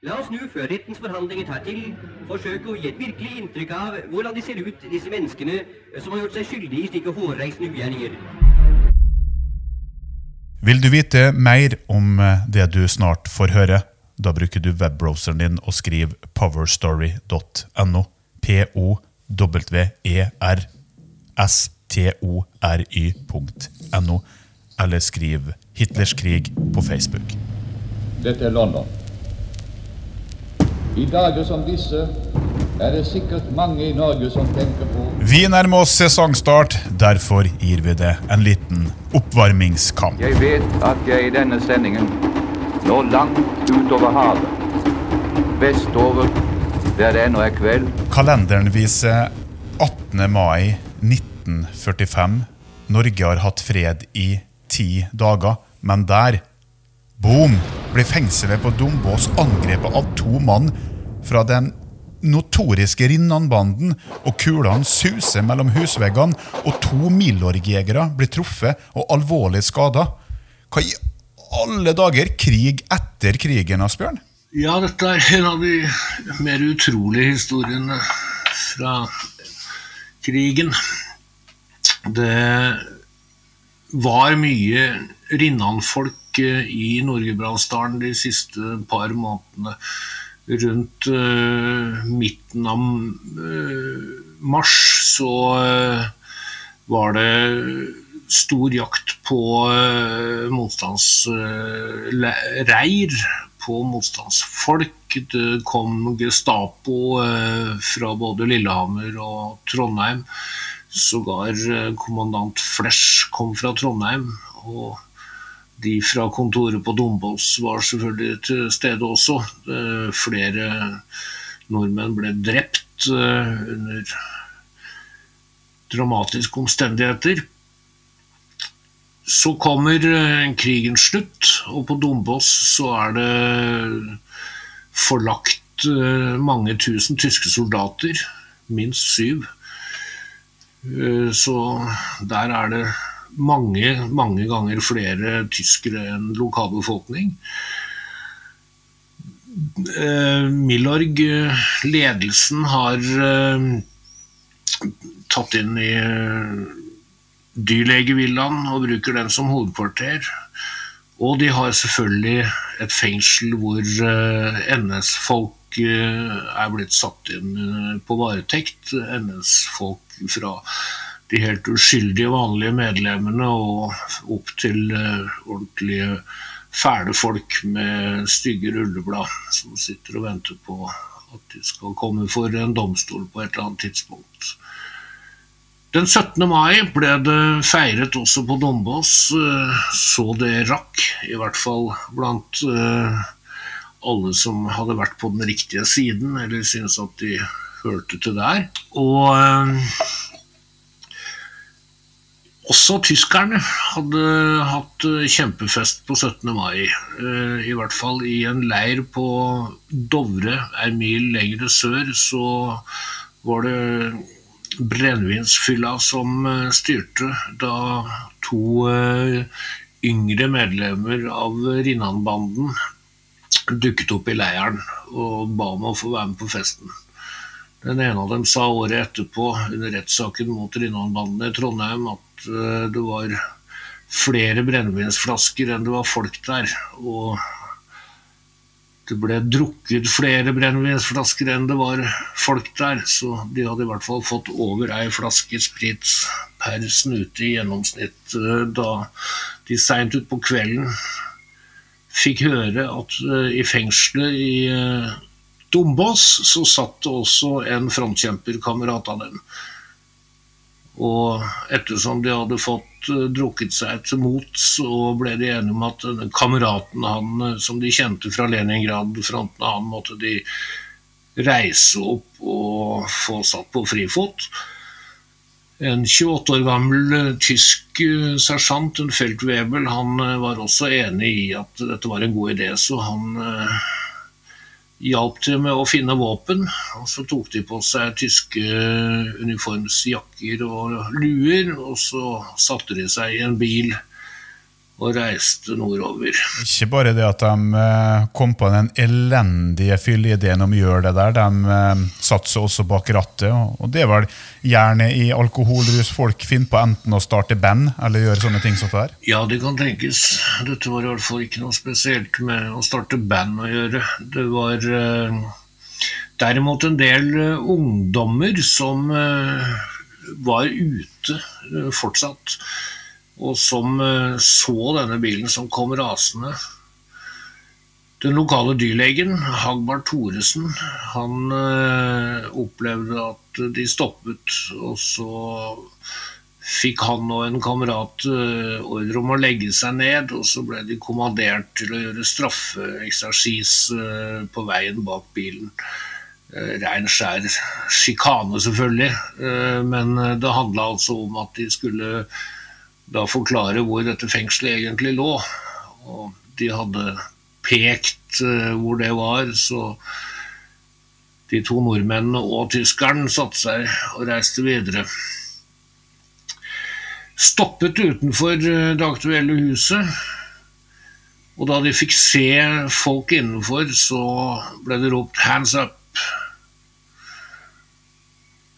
La oss nå, før rettens forhandlinger tar til, forsøke å gi et virkelig inntrykk av hvordan de ser ut, disse menneskene som har gjort seg skyldige i slike hårreisende ugjerninger. Vil du vite mer om eh, det du snart får høre? Da bruker du webbrowseren din og skriver powerstory.no. P-o-w-e-r-s-t-o-r-y.no. Eller skriv Hitlers krig på Facebook. Dette er London. I dager som disse er det sikkert mange i Norge som tenker på Vi nærmer oss sesongstart, derfor gir vi det en liten oppvarmingskamp. Jeg vet at jeg i denne sendingen når langt utover havet, vestover, der det ennå er kveld, Kalenderen viser 18. mai 1945. Norge har hatt fred i ti dager, men der, boom, blir fengselet på Dombås angrepet av to mann fra den notoriske Rinnan-banden, og kulene suser mellom husveggene, og to Milorg-jegere blir truffet og alvorlig skada. Hva i alle dager krig etter krigen, Asbjørn? Ja, dette er en av de mer utrolige historiene fra krigen. Det var mye Rinnan-folk i Nord-Gudbrandsdalen de siste par månedene. Rundt uh, midten av uh, mars så uh, var det stor jakt på motstandsreir, på motstandsfolk. Det kom Gestapo fra både Lillehammer og Trondheim. Sågar kommandant Flesch kom fra Trondheim. Og de fra kontoret på Dombås var selvfølgelig til stede også. Eh, Flere nordmenn ble drept eh, under dramatiske omstendigheter. Så kommer krigen krigens slutt, og på Dombås så er det forlagt eh, mange tusen tyske soldater. Minst syv. Eh, Så der er det mange, mange ganger flere tyskere enn lokalbefolkning. Eh, Milorg, eh, ledelsen, har eh, tatt inn i dyrlegevillaen og bruker den som hovedkvarter. Og de har selvfølgelig et fengsel hvor NS-folk er blitt satt inn på varetekt. NS-folk fra de helt uskyldige, vanlige medlemmene og opp til eh, ordentlige fæle folk med stygge rulleblad som sitter og venter på at de skal komme for en domstol på et eller annet tidspunkt. Den 17. mai ble det feiret også på Dombås, eh, så det rakk, i hvert fall blant eh, alle som hadde vært på den riktige siden, eller syntes at de hørte til der. Og også tyskerne hadde hatt eh, kjempefest på 17. mai. Eh, I hvert fall i en leir på Dovre, ei mil lenger sør, så var det brennevinsfylla som eh, styrte da to yngre medlemmer av Rinnan-banden dukket opp i leiren og ba om å få være med på festen. Den ene av dem sa året etterpå under rettssaken mot Rinnan-banden i Trondheim at eh, det var flere brennevinsflasker enn det var folk der. Og det ble drukket flere brennevinsflasker enn det var folk der, så de hadde i hvert fall fått over ei flaske sprit per snute i gjennomsnitt eh, da de seint utpå kvelden fikk høre at eh, i fengselet i Dombås så satt det også en frontkjemperkamerat av dem. Og ettersom de hadde fått eh, drukket seg til mot, så ble de enige om at kameraten han, eh, som de kjente fra Leningrad-fronten, han måtte de reise opp og få satt på frifot. En 28 år gammel eh, tysk sersjant, en feltwebel, han var også enig i at dette var en god idé, så han hjalp til med å finne våpen. Og så tok de på seg tyske uniformsjakker og luer, og så satte de seg i en bil og reiste nordover. Ikke bare det at de eh, kom på den elendige fylleideen om å gjøre det der, de eh, satte seg også bak rattet. og- det er vel gjerne i alkoholrus folk finner på enten å starte band eller gjøre sånne ting som det der. Ja, det kan tenkes. Dette var i hvert fall ikke noe spesielt med å starte band å gjøre. Det var eh, derimot en del ungdommer som var ute fortsatt, og som eh, så denne bilen som kom rasende. Den lokale dyrlegen, Hagbard Thoresen, han eh, opplevde at de stoppet, og så fikk han og en kamerat eh, ordre om å legge seg ned, og så ble de kommandert til å gjøre straffeeksersis på veien bak bilen. Rein skjær sjikane, selvfølgelig, men det handla altså om at de skulle da forklare hvor dette fengselet egentlig lå. Og de hadde pekt eh, hvor det var, så de to nordmennene og tyskeren satte seg og reiste videre. Stoppet utenfor eh, det aktuelle huset, og da de fikk se folk innenfor, så ble det ropt 'hands up'.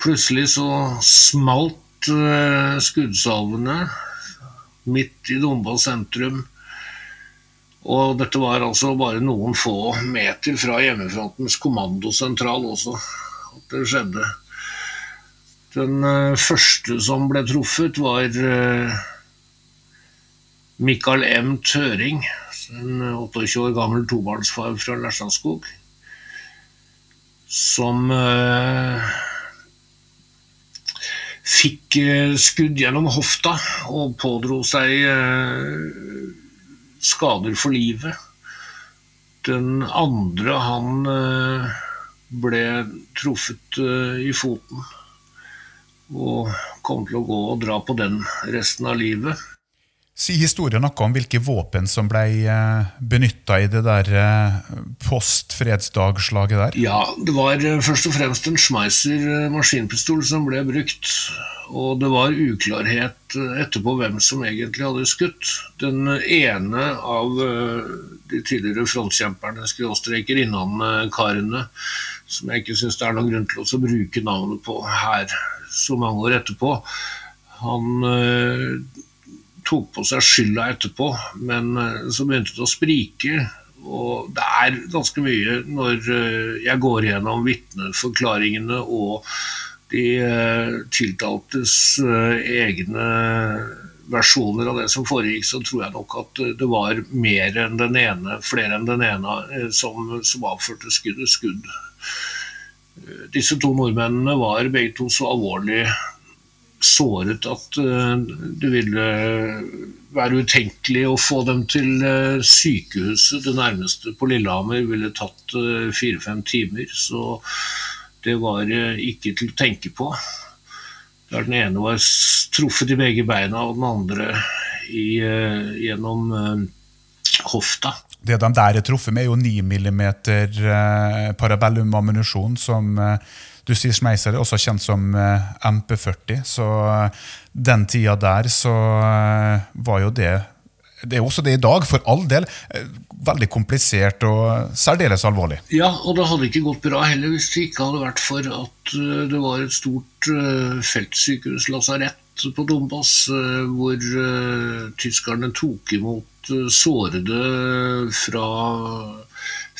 Plutselig så smalt eh, skuddsalvene midt i Dombås sentrum. Og dette var altså bare noen få meter fra hjemmefrontens kommandosentral også at det skjedde. Den eh, første som ble truffet, var eh, Mikael M. Tøring, en 28 år gammel tobarnsfar fra Lesjaskog, som eh, fikk eh, skudd gjennom hofta og pådro seg eh, skader for livet. Den andre, han eh, ble truffet i foten og kom til å gå og dra på den resten av livet. Si historien noe om hvilke våpen som ble benytta i det der postfredsdagslaget post-fredsdagslaget der? Ja, det var eh, først og fremst en Schmeisser eh, maskinpistol som ble brukt. Og det var uklarhet eh, etterpå hvem som egentlig hadde skutt. Den ene av eh, de tidligere frontkjemperne, skråstreker innankarene, som jeg ikke syns det er noen grunn til å bruke navnet på her så mange år etterpå, han eh, tok på seg skylda etterpå, men eh, så begynte det å sprike. Og det er ganske mye når eh, jeg går gjennom vitneforklaringene og de eh, tiltaltes egne versjoner av det som foregikk, så tror jeg nok at det var mer enn den ene, flere enn den ene, som, som avførte skuddet skudd. Disse to nordmennene var begge to så alvorlig såret at eh, det ville være utenkelig å få dem til eh, sykehuset. Det nærmeste på Lillehammer ville tatt eh, fire-fem timer, så det var eh, ikke til å tenke på. Der den ene var truffet i begge beina, og den andre i, eh, gjennom eh, hofta. Det de der er truffet med, er jo 9 mm eh, parabellum-ammunisjon, som du sier Schmeisser er også kjent som eh, MP40. Så eh, den tida der så eh, var jo det Det er også det i dag, for all del. Veldig komplisert og særdeles alvorlig. Ja, og det hadde ikke gått bra heller hvis det ikke hadde vært for at det var et stort feltsykehuslasarett feltsykehus, lasarett, på Donbass, hvor tyskerne tok imot sårede fra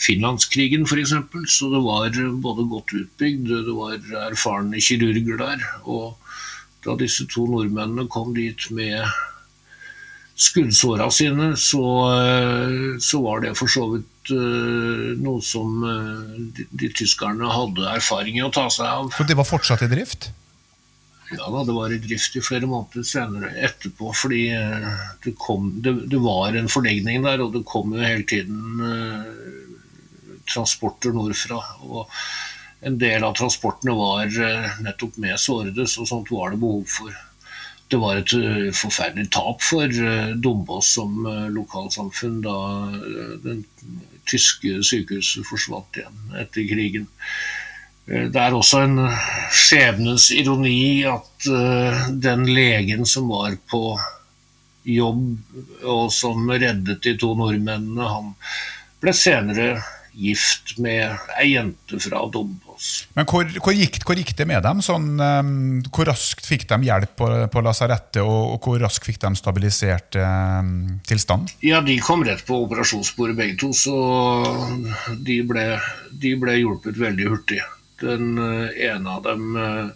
Finlandskrigen f.eks. Så det var eh, både godt utbygd, det var erfarne kirurger der. Og da disse to nordmennene kom dit med skuddsåra sine, så, eh, så var det for så vidt eh, noe som de, de tyskerne hadde erfaring i å ta seg av. Så det var fortsatt i drift? Ja da, det var i drift i flere måneder senere etterpå, fordi det, kom, det, det var en forlegning der, og det kom jo hele tiden transporter nordfra. Og en del av transportene var eh, nettopp med sårdes, og sånt var det behov for. Det var et eh, forferdelig tap for eh, Dombås som lokalsamfunn da den tyske sykehuset forsvant igjen etter krigen. Det er også en skjebnens ironi at den legen som var på jobb, og som reddet de to nordmennene. Han ble senere gift med ei jente fra Dombås. Men hvor, hvor, gikk, hvor, gikk, det med dem? Sånn, um, hvor raskt fikk de hjelp på, på lasarettet, og, og, hvor raskt fikk de stabilisert um, tilstand? Ja, De kom rett på operasjonsbordet begge to, så de ble, de ble hjulpet veldig hurtig. Den uh, ene av dem uh,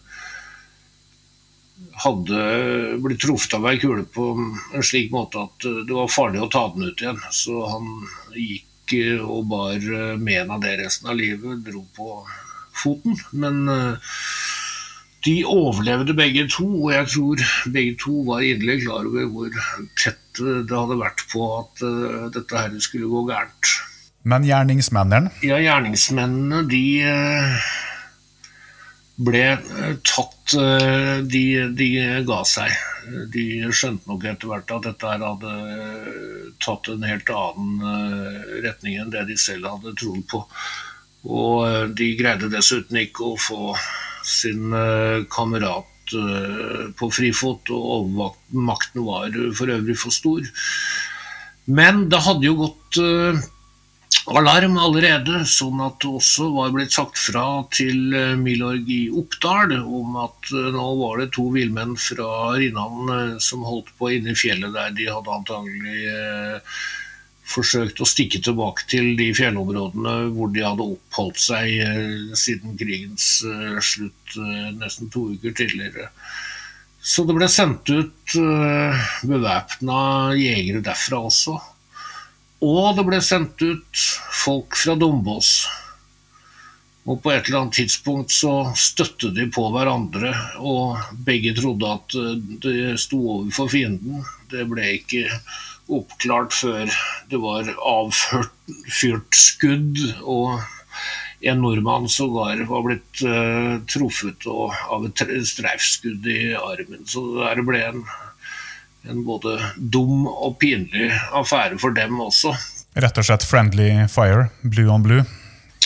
hadde blitt truffet av ei kule på en slik måte at uh, det var farlig å ta den ut igjen. Så han gikk og bar mena det resten av livet. Dro på foten. Men eh, de overlevde begge to, og jeg tror begge to var inderlig klar over hvor tett det hadde vært på at eh, dette her skulle gå gærent. Men gjerningsmennene? Ja, gjerningsmennene, de ble tatt de, de ga seg. De skjønte nok etter hvert at dette hadde tatt en helt annen eh, retning enn det de selv hadde trodd på. Og eh, de greide dessuten ikke å få sin eh, kamerat på frifot, og overmakten var for øvrig for stor. Men det hadde jo gått alarm allerede, sånn at det også var blitt sagt fra til eh, Milorg i Oppdal om at eh, nå var det to villmenn fra Rinnan eh, som holdt på inne i fjellet der. De hadde antagelig forsøkt å stikke tilbake til de fjellområdene hvor de hadde oppholdt seg siden krigens slutt nesten to uker tidligere. Så det ble sendt ut bevæpna jegere derfra også. Og det ble sendt ut folk fra Dombås. Og på et eller annet tidspunkt så støtte de på hverandre, og begge trodde at eh, det sto overfor fienden. Det ble ikke oppklart før det var avført skudd, og en nordmann sågar var blitt uh, truffet og, av et streifskudd i armen. Så det ble en en både dum og pinlig affære for dem også. Rett og slett friendly fire? Blue on blue?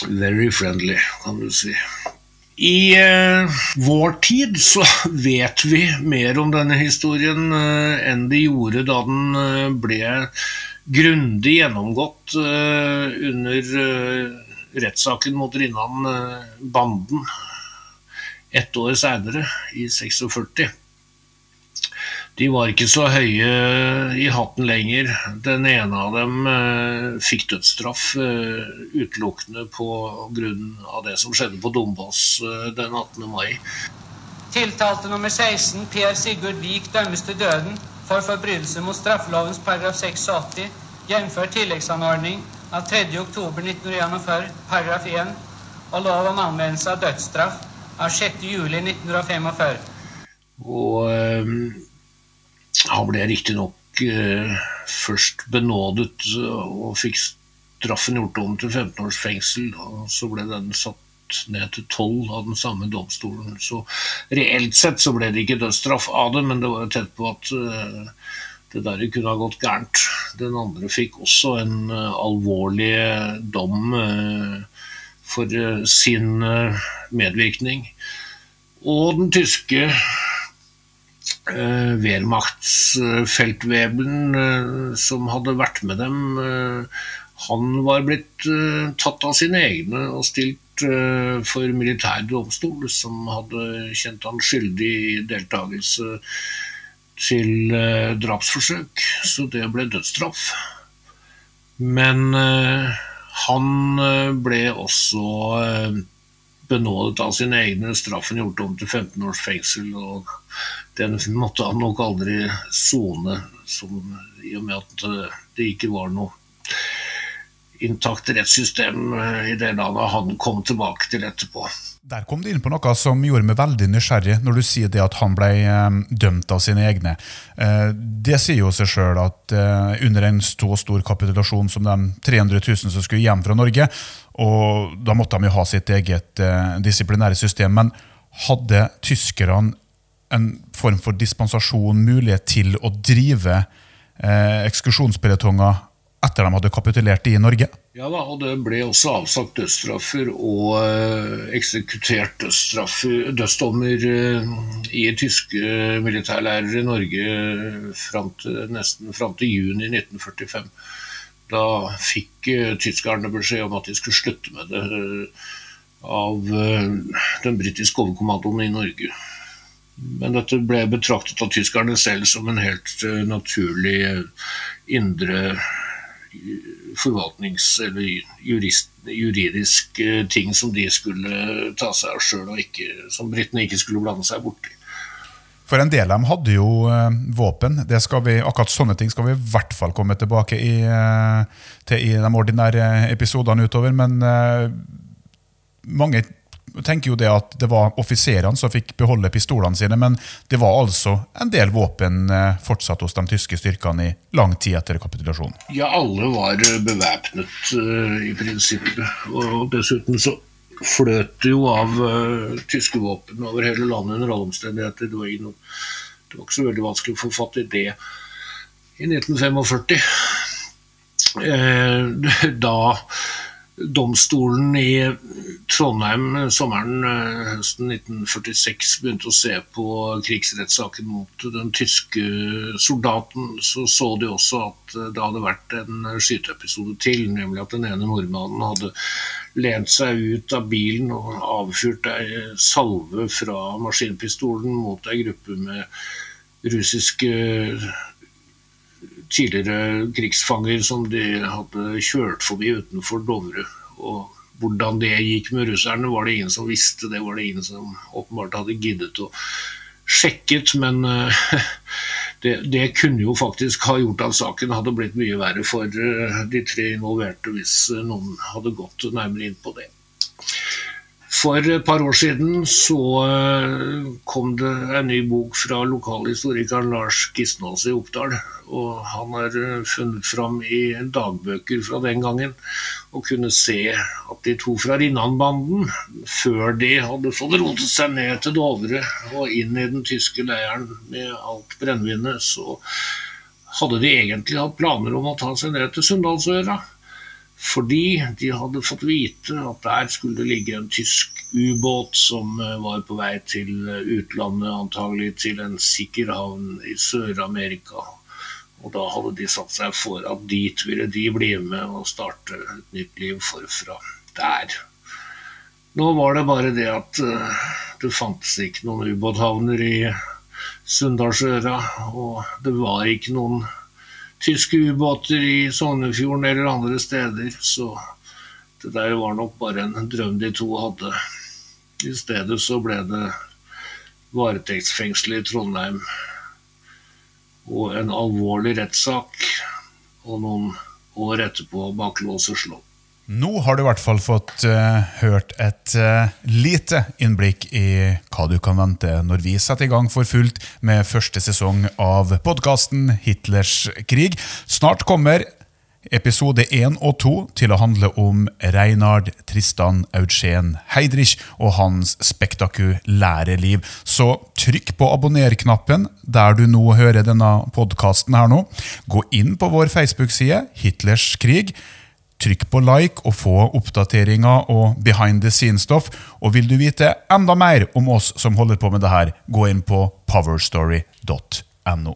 Very friendly, kan du si. I eh, vår tid så vet vi mer om denne historien eh, enn de gjorde da den eh, ble grundig gjennomgått eh, under eh, rettssaken mot Rinnan-banden ett år seinere, i 46. De var ikke så høye i hatten lenger. Den ene av dem eh, fikk dødsstraff eh, utelukkende pga. det som skjedde på Dombås eh, den 18. mai. Tiltalte nummer 16, Per Sigurd Vik, dømmes til døden for forbrytelse mot straffelovens paragraf 86, jf. tilleggsanordning av 3. oktober 1941 paragraf 1 og lov om anvendelse av dødsstraff av 6. juli 1945. Han ble riktignok eh, først benådet og fikk straffen gjort om til 15 års fengsel. og Så ble den satt ned til 12 av den samme domstolen. Så reelt sett så ble det ikke dødsstraff av det, men det var tett på at eh, det der kunne ha gått gærent. Den andre fikk også en uh, alvorlig dom uh, for sin medvirkning. Og den tyske eh, Wehrmachtsfeltwebelen eh, som hadde vært med dem, eh, han var blitt eh, tatt av sine egne og stilt for militær domstol, som hadde kjent han skyldig i deltakelse til drapsforsøk. Så det ble dødsstraff. Men han ble også benådet av sine egne, straffen gjort om til 15 års fengsel. og Den måtte han nok aldri sone, i og med at eh, det ikke var noe intakt rettssystem eh, i det landet han kom tilbake til etterpå. Der kom du inn på noe som gjorde meg veldig nysgjerrig, når du sier det at han ble eh, dømt av sine egne. Eh, det sier jo seg sjøl at eh, under en så stor kapitulasjon som de 300 000 som skulle hjem fra Norge, og da måtte de jo ha sitt eget disiplinære system, men hadde tyskerne en form for dispensasjon, mulighet til å drive ekskursjonspeletonger etter de hadde kapitulert i Norge? Ja da, og det ble også avsagt dødsstraffer og eh, eksekutert dødsdommer eh, i tyske militærleirer i Norge frem til, nesten fram til juni 1945. Da fikk eh, tyskerne beskjed om at de skulle slutte med det eh, av eh, den britiske overkommandoen i Norge. Men dette ble betraktet av tyskerne selv som en helt eh, naturlig eh, indre eh, forvaltnings- eller jurist, juridisk eh, ting som de skulle ta seg av sjøl, og som britene ikke skulle blande seg borti. For en del av dem hadde jo eh, våpen. Vi, akkurat sånne ting skal vi i hvert fall komme tilbake i, eh, til i de ordinære episodene utover. Men mange tenker jo det at det var offiserene som fikk beholde pistolene sine, men det var altså en del våpen eh, fortsatt hos de tyske styrkene i lang tid etter kapitulasjonen. Ja, alle var eh, bevæpnet eh, i prinsippet. Og dessuten så fløt det jo av tyske våpen over hele landet under alle omstendigheter. Det var, noe, det var ikke så veldig vanskelig å få fatt i det i 1945. Eh, da domstolen i Trondheim sommeren eh, høsten 1946 begynte å se på krigsrettssaken mot den tyske soldaten, så så de også at eh, det hadde vært en skyteepisode til, nemlig at den ene nordmannen hadde lent seg ut av bilen og avfyrt ei salve fra maskinpistolen mot ei gruppe med russiske tidligere krigsfanger som de hadde kjørt forbi utenfor Dovre. Og hvordan det gikk med russerne, var det ingen som visste. Det var det ingen som åpenbart hadde giddet å sjekket, men eh, det, det kunne jo faktisk ha gjort at saken hadde blitt mye verre for eh, de tre involverte hvis eh, noen hadde gått nærmere inn på det. For et par år siden så eh, kom det en ny bok fra lokalhistorikeren Lars Gisnås i Oppdal. Og han har eh, funnet fram i dagbøker fra den gangen og kunne se at de to fra Rinnan-banden, før de hadde fått rotet seg ned til Dovre og inn i den tyske leiren med alt brennevinet, så hadde de egentlig hatt planer om å ta seg ned til Sunndalsøra. Fordi de hadde fått vite at der skulle det ligge en tysk ubåt som eh, var på vei til eh, utlandet, antagelig til en sikker havn i Sør-Amerika. Og da hadde de satt seg for at dit ville de bli med og starte et nytt liv forfra der. Nå var det bare det at eh, det fantes ikke noen ubåthavner i Sunndalsøra, og det var ikke noen tyske ubåter i Sognefjorden eller andre steder, så det der var nok bare en drøm de to hadde. I stedet så ble det varetektsfengsel i Trondheim og en alvorlig rettssak, og noen år etterpå baklås og slå. Nå har du i hvert fall fått uh, hørt et uh, lite innblikk i hva du kan vente når vi setter i gang for fullt med første sesong av podkasten Hitlers krig. Snart kommer episode 1 og 2 til å handle om Reinhard Tristan Eugen Heidrich og hans spektakulære liv. Så trykk på abonner-knappen der du nå hører denne podkasten her nå. Gå inn på vår Facebook-side Hitlers krig. Trykk på like og få oppdateringer og behind the scenes-stoff. Og vil du vite enda mer om oss som holder på med det her, gå inn på powerstory.no.